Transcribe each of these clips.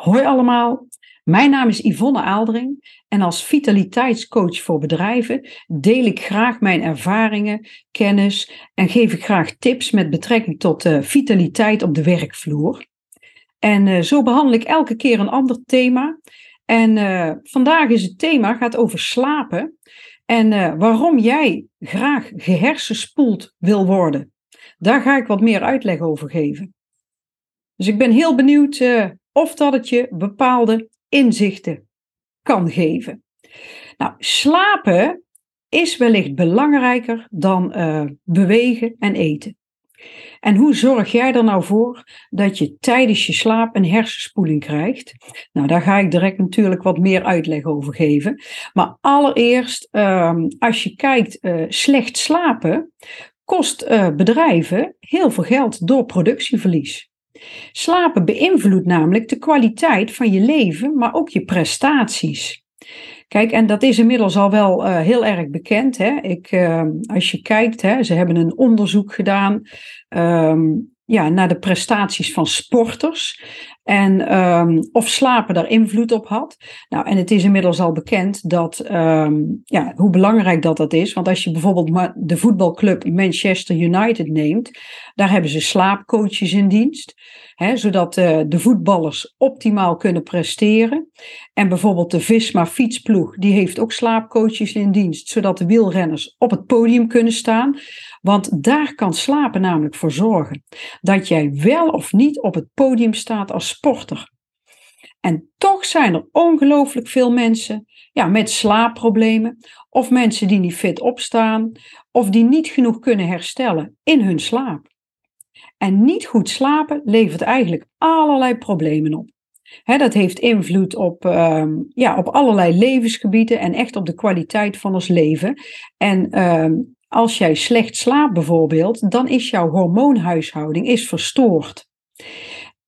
Hoi allemaal, mijn naam is Yvonne Aaldring en als vitaliteitscoach voor bedrijven deel ik graag mijn ervaringen, kennis en geef ik graag tips met betrekking tot vitaliteit op de werkvloer. En uh, zo behandel ik elke keer een ander thema. En uh, vandaag is het thema gaat over slapen en waarom jij graag gehersenspoeld wil worden. Daar ga ik wat meer uitleg over geven. Dus ik ben heel benieuwd of dat het je bepaalde inzichten kan geven. Nou, slapen is wellicht belangrijker dan uh, bewegen en eten. En hoe zorg jij er nou voor dat je tijdens je slaap een hersenspoeling krijgt? Nou, daar ga ik direct natuurlijk wat meer uitleg over geven. Maar allereerst, uh, als je kijkt, uh, slecht slapen kost uh, bedrijven heel veel geld door productieverlies. Slapen beïnvloedt namelijk de kwaliteit van je leven, maar ook je prestaties. Kijk, en dat is inmiddels al wel uh, heel erg bekend. Hè? Ik, uh, als je kijkt, hè, ze hebben een onderzoek gedaan um, ja, naar de prestaties van sporters. En um, of slapen daar invloed op had. Nou, en het is inmiddels al bekend dat, um, ja, hoe belangrijk dat dat is. Want als je bijvoorbeeld de voetbalclub Manchester United neemt, daar hebben ze slaapcoaches in dienst. Zodat uh, de voetballers optimaal kunnen presteren. En bijvoorbeeld de Visma fietsploeg, die heeft ook slaapcoaches in dienst, zodat de wielrenners op het podium kunnen staan. Want daar kan slapen namelijk voor zorgen dat jij wel of niet op het podium staat als sporter. En toch zijn er ongelooflijk veel mensen ja, met slaapproblemen, of mensen die niet fit opstaan, of die niet genoeg kunnen herstellen in hun slaap. En niet goed slapen levert eigenlijk allerlei problemen op. dat heeft invloed op, uh, ja, op allerlei levensgebieden en echt op de kwaliteit van ons leven. En uh, als jij slecht slaapt bijvoorbeeld, dan is jouw hormoonhuishouding is verstoord.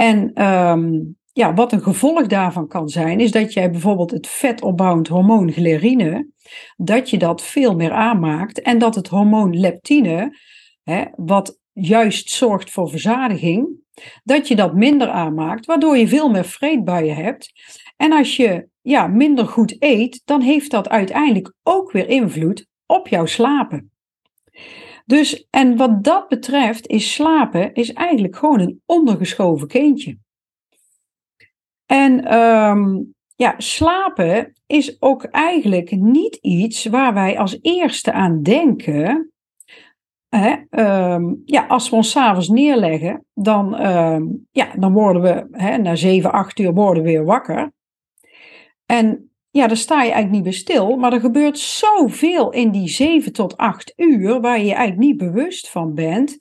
En um, ja, wat een gevolg daarvan kan zijn, is dat jij bijvoorbeeld het vetopbouwend hormoon glerine, dat je dat veel meer aanmaakt en dat het hormoon leptine, hè, wat juist zorgt voor verzadiging, dat je dat minder aanmaakt, waardoor je veel meer vreedbuien hebt. En als je ja, minder goed eet, dan heeft dat uiteindelijk ook weer invloed op jouw slapen. Dus, en wat dat betreft is slapen is eigenlijk gewoon een ondergeschoven kindje. En um, ja, slapen is ook eigenlijk niet iets waar wij als eerste aan denken. Hè, um, ja, als we ons s'avonds neerleggen, dan, um, ja, dan worden we hè, na 7, 8 uur worden we weer wakker. En ja, daar sta je eigenlijk niet bij stil. Maar er gebeurt zoveel in die 7 tot 8 uur waar je je eigenlijk niet bewust van bent.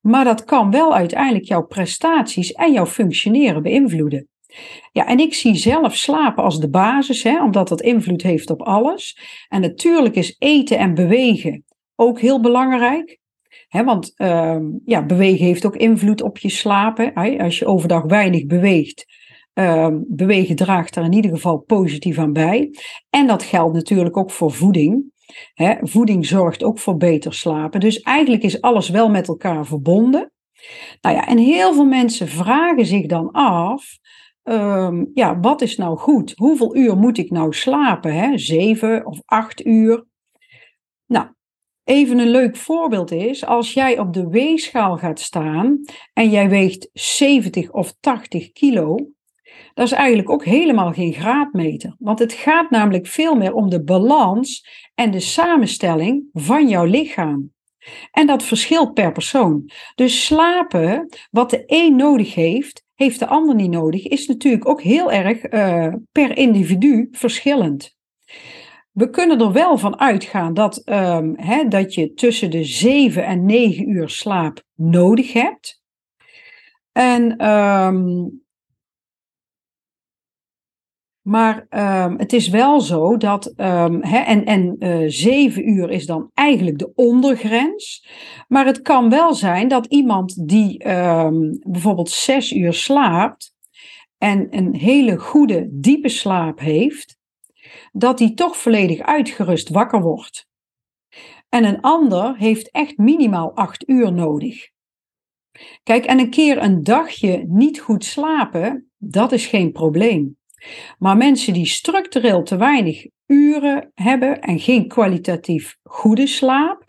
Maar dat kan wel uiteindelijk jouw prestaties en jouw functioneren beïnvloeden. Ja, en ik zie zelf slapen als de basis, hè, omdat dat invloed heeft op alles. En natuurlijk is eten en bewegen ook heel belangrijk. Hè, want uh, ja, bewegen heeft ook invloed op je slapen. Als je overdag weinig beweegt, uh, bewegen draagt daar in ieder geval positief aan bij. En dat geldt natuurlijk ook voor voeding. Hè, voeding zorgt ook voor beter slapen. Dus eigenlijk is alles wel met elkaar verbonden. Nou ja, en heel veel mensen vragen zich dan af. Um, ja, wat is nou goed? Hoeveel uur moet ik nou slapen? Hè? Zeven of acht uur? Nou, even een leuk voorbeeld is, als jij op de weegschaal gaat staan en jij weegt 70 of 80 kilo, dat is eigenlijk ook helemaal geen graadmeter. Want het gaat namelijk veel meer om de balans en de samenstelling van jouw lichaam. En dat verschilt per persoon. Dus slapen, wat de een nodig heeft, heeft de ander niet nodig, is natuurlijk ook heel erg uh, per individu verschillend. We kunnen er wel van uitgaan dat, hè, dat je tussen de 7 en 9 uur slaap nodig hebt. En um, maar um, het is wel zo dat, um, en, en uh, zeven uur is dan eigenlijk de ondergrens. Maar het kan wel zijn dat iemand die um, bijvoorbeeld zes uur slaapt en een hele goede, diepe slaap heeft, dat die toch volledig uitgerust wakker wordt. En een ander heeft echt minimaal acht uur nodig. Kijk, en een keer een dagje niet goed slapen, dat is geen probleem. Maar mensen die structureel te weinig uren hebben en geen kwalitatief goede slaap,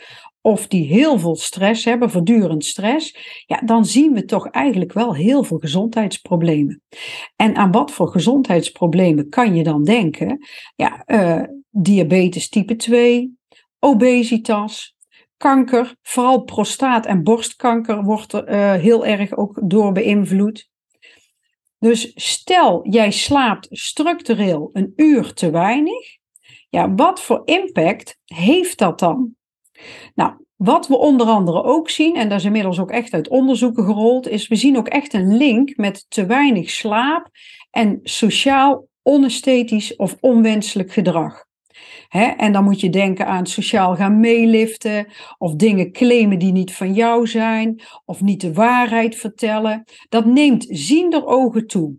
of die heel veel stress hebben, voortdurend stress, ja, dan zien we toch eigenlijk wel heel veel gezondheidsproblemen. En aan wat voor gezondheidsproblemen kan je dan denken? Ja, uh, diabetes type 2, obesitas, kanker, vooral prostaat- en borstkanker wordt er uh, heel erg ook door beïnvloed. Dus stel jij slaapt structureel een uur te weinig, ja, wat voor impact heeft dat dan? Nou, wat we onder andere ook zien, en dat is inmiddels ook echt uit onderzoeken gerold, is we zien ook echt een link met te weinig slaap en sociaal onesthetisch of onwenselijk gedrag. En dan moet je denken aan sociaal gaan meeliften, of dingen claimen die niet van jou zijn, of niet de waarheid vertellen. Dat neemt ziender ogen toe.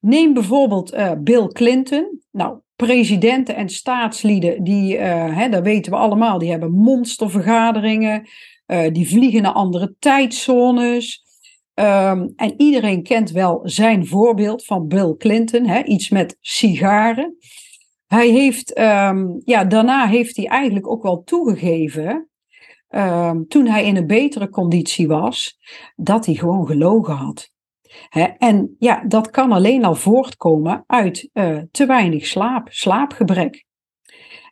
Neem bijvoorbeeld uh, Bill Clinton. Nou, presidenten en staatslieden, die, uh, hè, dat weten we allemaal, die hebben monstervergaderingen, uh, die vliegen naar andere tijdzones. Um, en iedereen kent wel zijn voorbeeld van Bill Clinton, hè, iets met sigaren. Hij heeft, um, ja, daarna heeft hij eigenlijk ook wel toegegeven, um, toen hij in een betere conditie was, dat hij gewoon gelogen had en ja, dat kan alleen al voortkomen uit uh, te weinig slaap, slaapgebrek.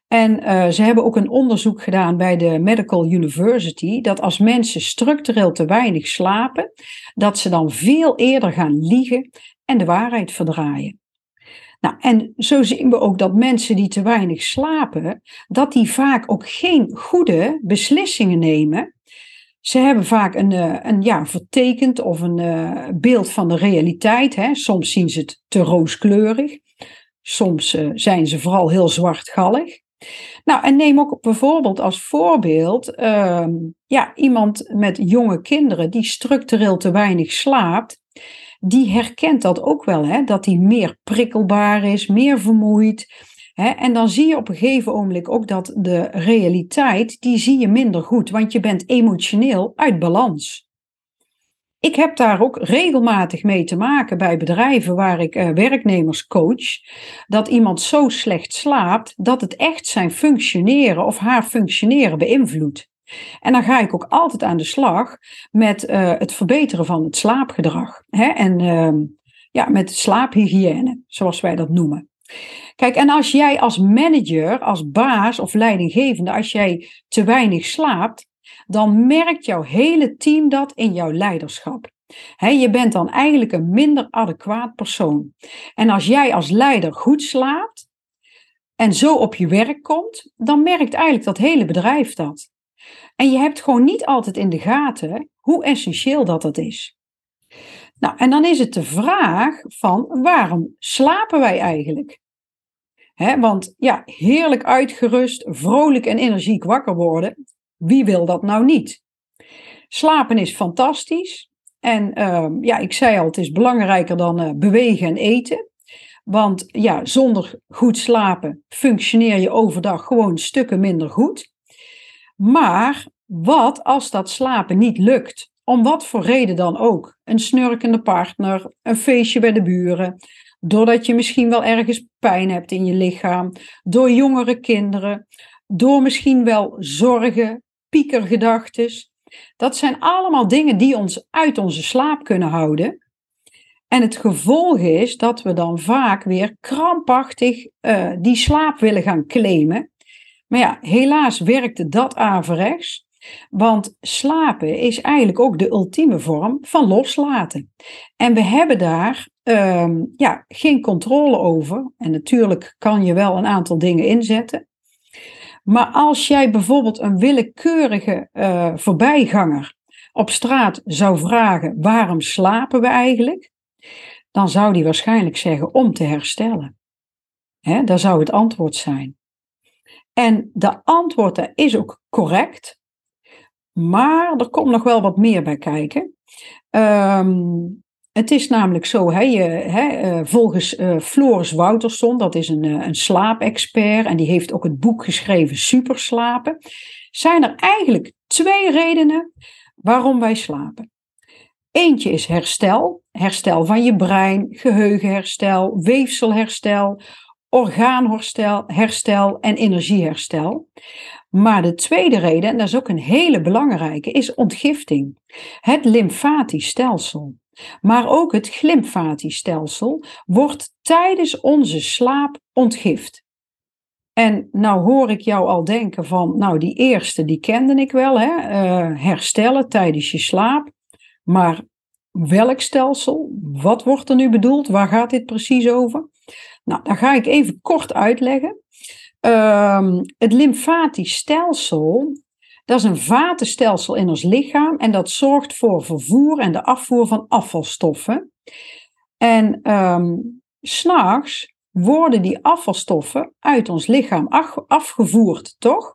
En uh, ze hebben ook een onderzoek gedaan bij de Medical University dat als mensen structureel te weinig slapen, dat ze dan veel eerder gaan liegen en de waarheid verdraaien. Nou, en zo zien we ook dat mensen die te weinig slapen, dat die vaak ook geen goede beslissingen nemen ze hebben vaak een, eh, een ja, vertekend of een uh, beeld van de realiteit. Hè. Soms zien ze het te rooskleurig. Soms uh, zijn ze vooral heel zwartgallig. Nou, en neem ook bijvoorbeeld als voorbeeld uh, ja, iemand met jonge kinderen die structureel te weinig slaapt. Die herkent dat ook wel, hè, dat hij meer prikkelbaar is, meer vermoeid en dan zie je op een gegeven ogenblik ook dat de realiteit, die zie je minder goed, want je bent emotioneel uit balans. Ik heb daar ook regelmatig mee te maken bij bedrijven waar ik uh, werknemers coach, dat iemand zo slecht slaapt dat het echt zijn functioneren of haar functioneren beïnvloedt. En dan ga ik ook altijd aan de slag met uh, het verbeteren van het slaapgedrag. Hè? En uh, ja, met slaaphygiëne, zoals wij dat noemen. Kijk, en als jij als manager, als baas of leidinggevende, als jij te weinig slaapt, dan merkt jouw hele team dat in jouw leiderschap. je bent dan eigenlijk een minder adequaat persoon. En als jij als leider goed slaapt en zo op je werk komt, dan merkt eigenlijk dat hele bedrijf dat. En je hebt gewoon niet altijd in de gaten hoe essentieel dat dat is. Nou, en dan is het de vraag van waarom slapen wij eigenlijk? want ja, heerlijk uitgerust, vrolijk en energiek wakker worden, wie wil dat nou niet? Slapen is fantastisch. En uh, ja, ik zei al, het is belangrijker dan uh, bewegen en eten. Want ja, zonder goed slapen functioneer je overdag gewoon stukken minder goed. Maar wat als dat slapen niet lukt? Om wat voor reden dan ook. Een snurkende partner, een feestje bij de buren, doordat je misschien wel ergens pijn hebt in je lichaam, door jongere kinderen, door misschien wel zorgen, piekergedachtes. Dat zijn allemaal dingen die ons uit onze slaap kunnen houden. En het gevolg is dat we dan vaak weer krampachtig uh, die slaap willen gaan claimen. Maar ja, helaas werkte dat averechts. Want slapen is eigenlijk ook de ultieme vorm van loslaten. En we hebben daar um, ja, geen controle over. En natuurlijk kan je wel een aantal dingen inzetten. Maar als jij bijvoorbeeld een willekeurige uh, voorbijganger op straat zou vragen: waarom slapen we eigenlijk? Dan zou die waarschijnlijk zeggen om te herstellen. Hè, dat zou het antwoord zijn. En de antwoord is ook correct, maar er komt nog wel wat meer bij kijken. Um, het is namelijk zo, hè, je, eh, volgens uh, Floris Wouterson, dat is een, uh, een slaapexpert en die heeft ook het boek geschreven Superslapen, zijn er eigenlijk twee redenen waarom wij slapen. Eentje is herstel, herstel van je brein, geheugenherstel, weefselherstel, orgaanherstel herstel en energieherstel. Maar de tweede reden, en dat is ook een hele belangrijke, is ontgifting. Het lymfatisch stelsel. Maar ook het glymfatisch stelsel wordt tijdens onze slaap ontgift. En nou hoor ik jou al denken van, nou die eerste die kende ik wel, hè? Uh, herstellen tijdens je slaap. Maar welk stelsel? Wat wordt er nu bedoeld? Waar gaat dit precies over? Nou, daar ga ik even kort uitleggen. Uh, het lymfatisch stelsel, dat is een vatenstelsel in ons lichaam en dat zorgt voor vervoer en de afvoer van afvalstoffen. En um, s'nachts worden die afvalstoffen uit ons lichaam afgevoerd, toch?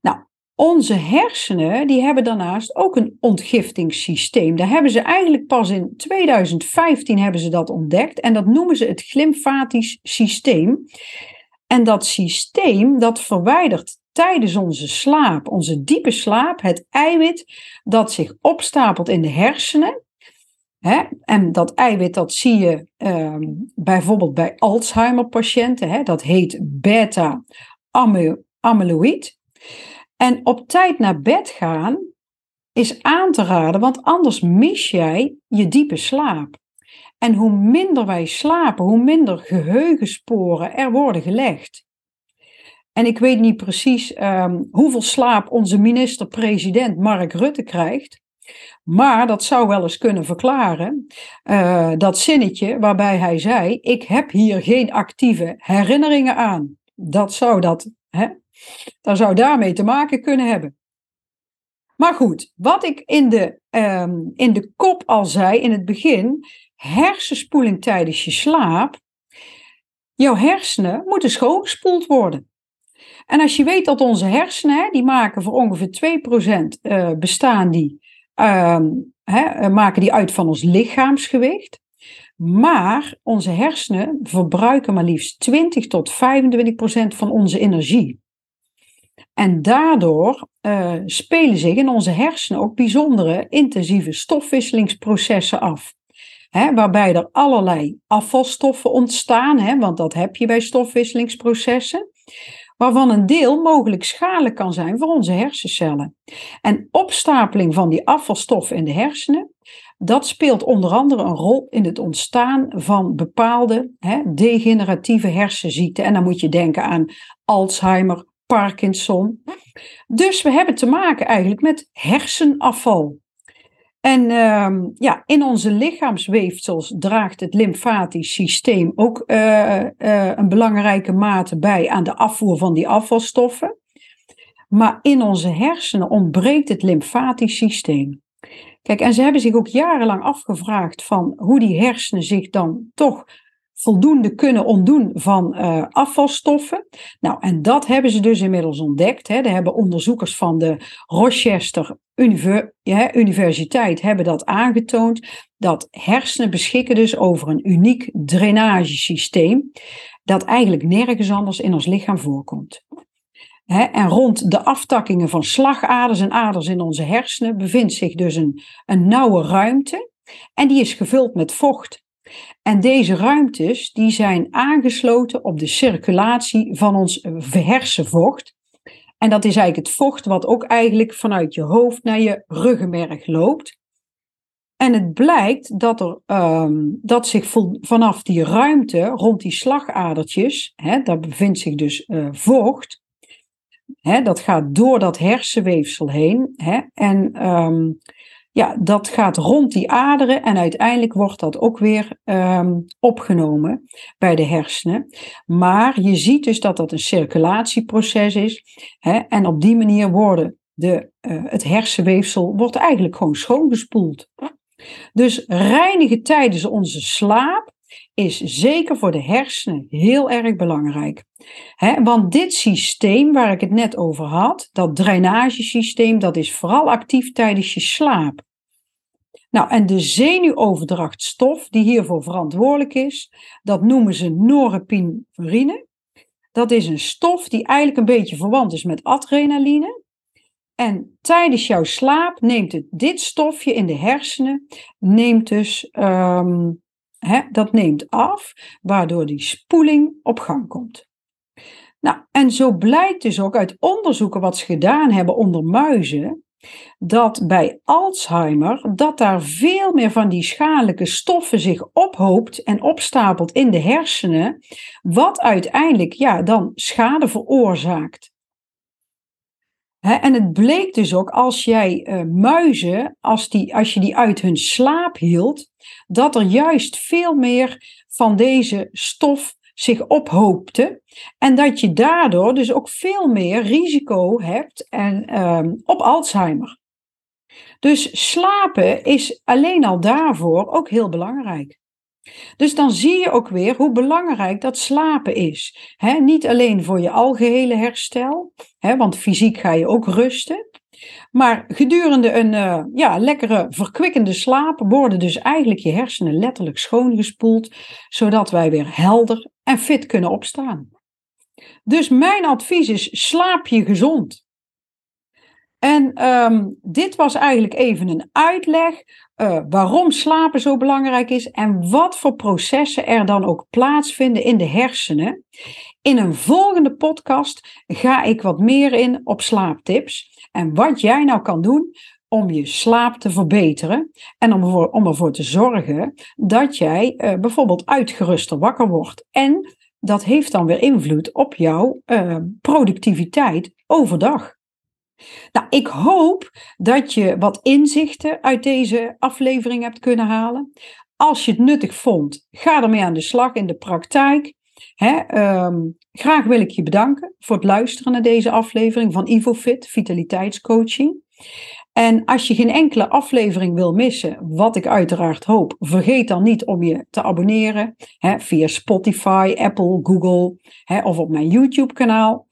Nou, onze hersenen die hebben daarnaast ook een ontgiftingssysteem. Daar hebben ze eigenlijk pas in 2015 hebben ze dat ontdekt en dat noemen ze het glymfatisch systeem. En dat systeem dat verwijdert tijdens onze slaap, onze diepe slaap, het eiwit dat zich opstapelt in de hersenen. En dat eiwit dat zie je ehm, bijvoorbeeld bij Alzheimer-patiënten. Dat heet beta-amyloïd. En op tijd naar bed gaan is aan te raden, want anders mis jij je diepe slaap. En hoe minder wij slapen, hoe minder geheugensporen er worden gelegd. En ik weet niet precies ehm, hoeveel slaap onze minister-president Mark Rutte krijgt. Maar dat zou wel eens kunnen verklaren uh, dat zinnetje waarbij hij zei: Ik heb hier geen actieve herinneringen aan. Dat zou dat, hè? Dat zou daarmee te maken kunnen hebben. Maar goed, wat ik in de, um, in de kop al zei in het begin: hersenspoeling tijdens je slaap. Jouw hersenen moeten schoongespoeld worden. En als je weet dat onze hersenen, die maken voor ongeveer 2% uh, eh, bestaan die, uh, hè, maken die uit van ons lichaamsgewicht. Maar onze hersenen verbruiken maar liefst 20 tot 25% van onze energie. En daardoor uh, spelen zich in onze hersenen ook bijzondere intensieve stofwisselingsprocessen af. Waarbij er allerlei afvalstoffen ontstaan, hè, want dat heb je bij stofwisselingsprocessen waarvan een deel mogelijk schadelijk kan zijn voor onze hersencellen. En opstapeling van die afvalstoffen in de hersenen, dat speelt onder andere een rol in het ontstaan van bepaalde degeneratieve hersenziekten. En dan moet je denken aan Alzheimer, Parkinson. Dus we hebben te maken eigenlijk met hersenafval. En uh, ja, in onze lichaamsweefsels draagt het lymfatisch systeem ook uh, uh, een belangrijke mate bij aan de afvoer van die afvalstoffen. Maar in onze hersenen ontbreekt het lymfatisch systeem. Kijk, en ze hebben zich ook jarenlang afgevraagd van hoe die hersenen zich dan toch voldoende kunnen ontdoen van uh, afvalstoffen. Nou, en dat hebben ze dus inmiddels ontdekt. Hè. Daar hebben onderzoekers van de Rochester Universiteit hebben dat aangetoond. Dat hersenen beschikken dus over een uniek drainagesysteem. Dat eigenlijk nergens anders in ons lichaam voorkomt. en rond de aftakkingen van slagaders en aders in onze hersenen bevindt zich dus een, een nauwe ruimte. En die is gevuld met vocht. En deze ruimtes die zijn aangesloten op de circulatie van ons hersenvocht. En dat is eigenlijk het vocht wat ook eigenlijk vanuit je hoofd naar je ruggenmerg loopt. En het blijkt dat, er, um, dat zich vanaf die ruimte rond die slagadertjes, hè, daar bevindt zich dus uh, vocht, hè, dat gaat door dat hersenweefsel heen. Hè, en um, ja, dat gaat rond die aderen en uiteindelijk wordt dat ook weer um, opgenomen bij de hersenen. Maar je ziet dus dat dat een circulatieproces is. Hè, en op die manier worden de, uh, het hersenweefsel wordt eigenlijk gewoon schoongespoeld. Dus reinigen tijdens onze slaap is zeker voor de hersenen heel erg belangrijk. Want dit systeem waar ik het net over had, dat drainagesysteem, dat is vooral actief tijdens je slaap. Nou, en de zenuwoverdrachtstof die hiervoor verantwoordelijk is, dat noemen ze norepinefrine. Dat is een stof die eigenlijk een beetje verwant is met adrenaline. En tijdens jouw slaap neemt het dit stofje in de hersenen, neemt dus, ehm, dat neemt af, waardoor die spoeling op gang komt. Nou, en zo blijkt dus ook uit onderzoeken wat ze gedaan hebben onder muizen, dat bij Alzheimer, dat daar veel meer van die schadelijke stoffen zich ophoopt en opstapelt in de hersenen, wat uiteindelijk ja, dan schade veroorzaakt. En het bleek dus ook als jij uh, muizen, als, die, als je die uit hun slaap hield, dat er juist veel meer van deze stof zich ophoopte. En dat je daardoor dus ook veel meer risico hebt en, um, op Alzheimer. Dus slapen is alleen al daarvoor ook heel belangrijk. Dus dan zie je ook weer hoe belangrijk dat slapen is. niet alleen voor je algehele herstel, want fysiek ga je ook rusten. Maar gedurende een uh, ja, lekkere, verkwikkende slaap worden dus eigenlijk je hersenen letterlijk schoongespoeld, zodat wij weer helder en fit kunnen opstaan. Dus mijn advies is: slaap je gezond. En um, dit was eigenlijk even een uitleg uh, waarom slapen zo belangrijk is en wat voor processen er dan ook plaatsvinden in de hersenen. In een volgende podcast ga ik wat meer in op slaaptips en wat jij nou kan doen om je slaap te verbeteren en om, ervoor, om ervoor te zorgen dat jij uh, bijvoorbeeld uitgeruster wakker wordt. En dat heeft dan weer invloed op jouw uh, productiviteit overdag. Nou, ik hoop dat je wat inzichten uit deze aflevering hebt kunnen halen. Als je het nuttig vond, ga ermee aan de slag in de praktijk. um, graag wil ik je bedanken voor het luisteren naar deze aflevering van IvoFit, vitaliteitscoaching. En als je geen enkele aflevering wil missen, wat ik uiteraard hoop, vergeet dan niet om je te abonneren via Spotify, Apple, Google of op mijn YouTube-kanaal.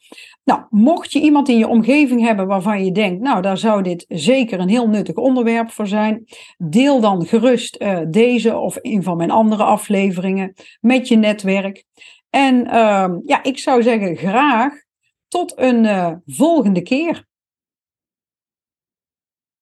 Nou, mocht je iemand in je omgeving hebben waarvan je denkt, nou, daar zou dit zeker een heel nuttig onderwerp voor zijn, deel dan gerust uh, deze of een van mijn andere afleveringen met je netwerk. En uh, ja, ik zou zeggen graag tot een uh, volgende keer.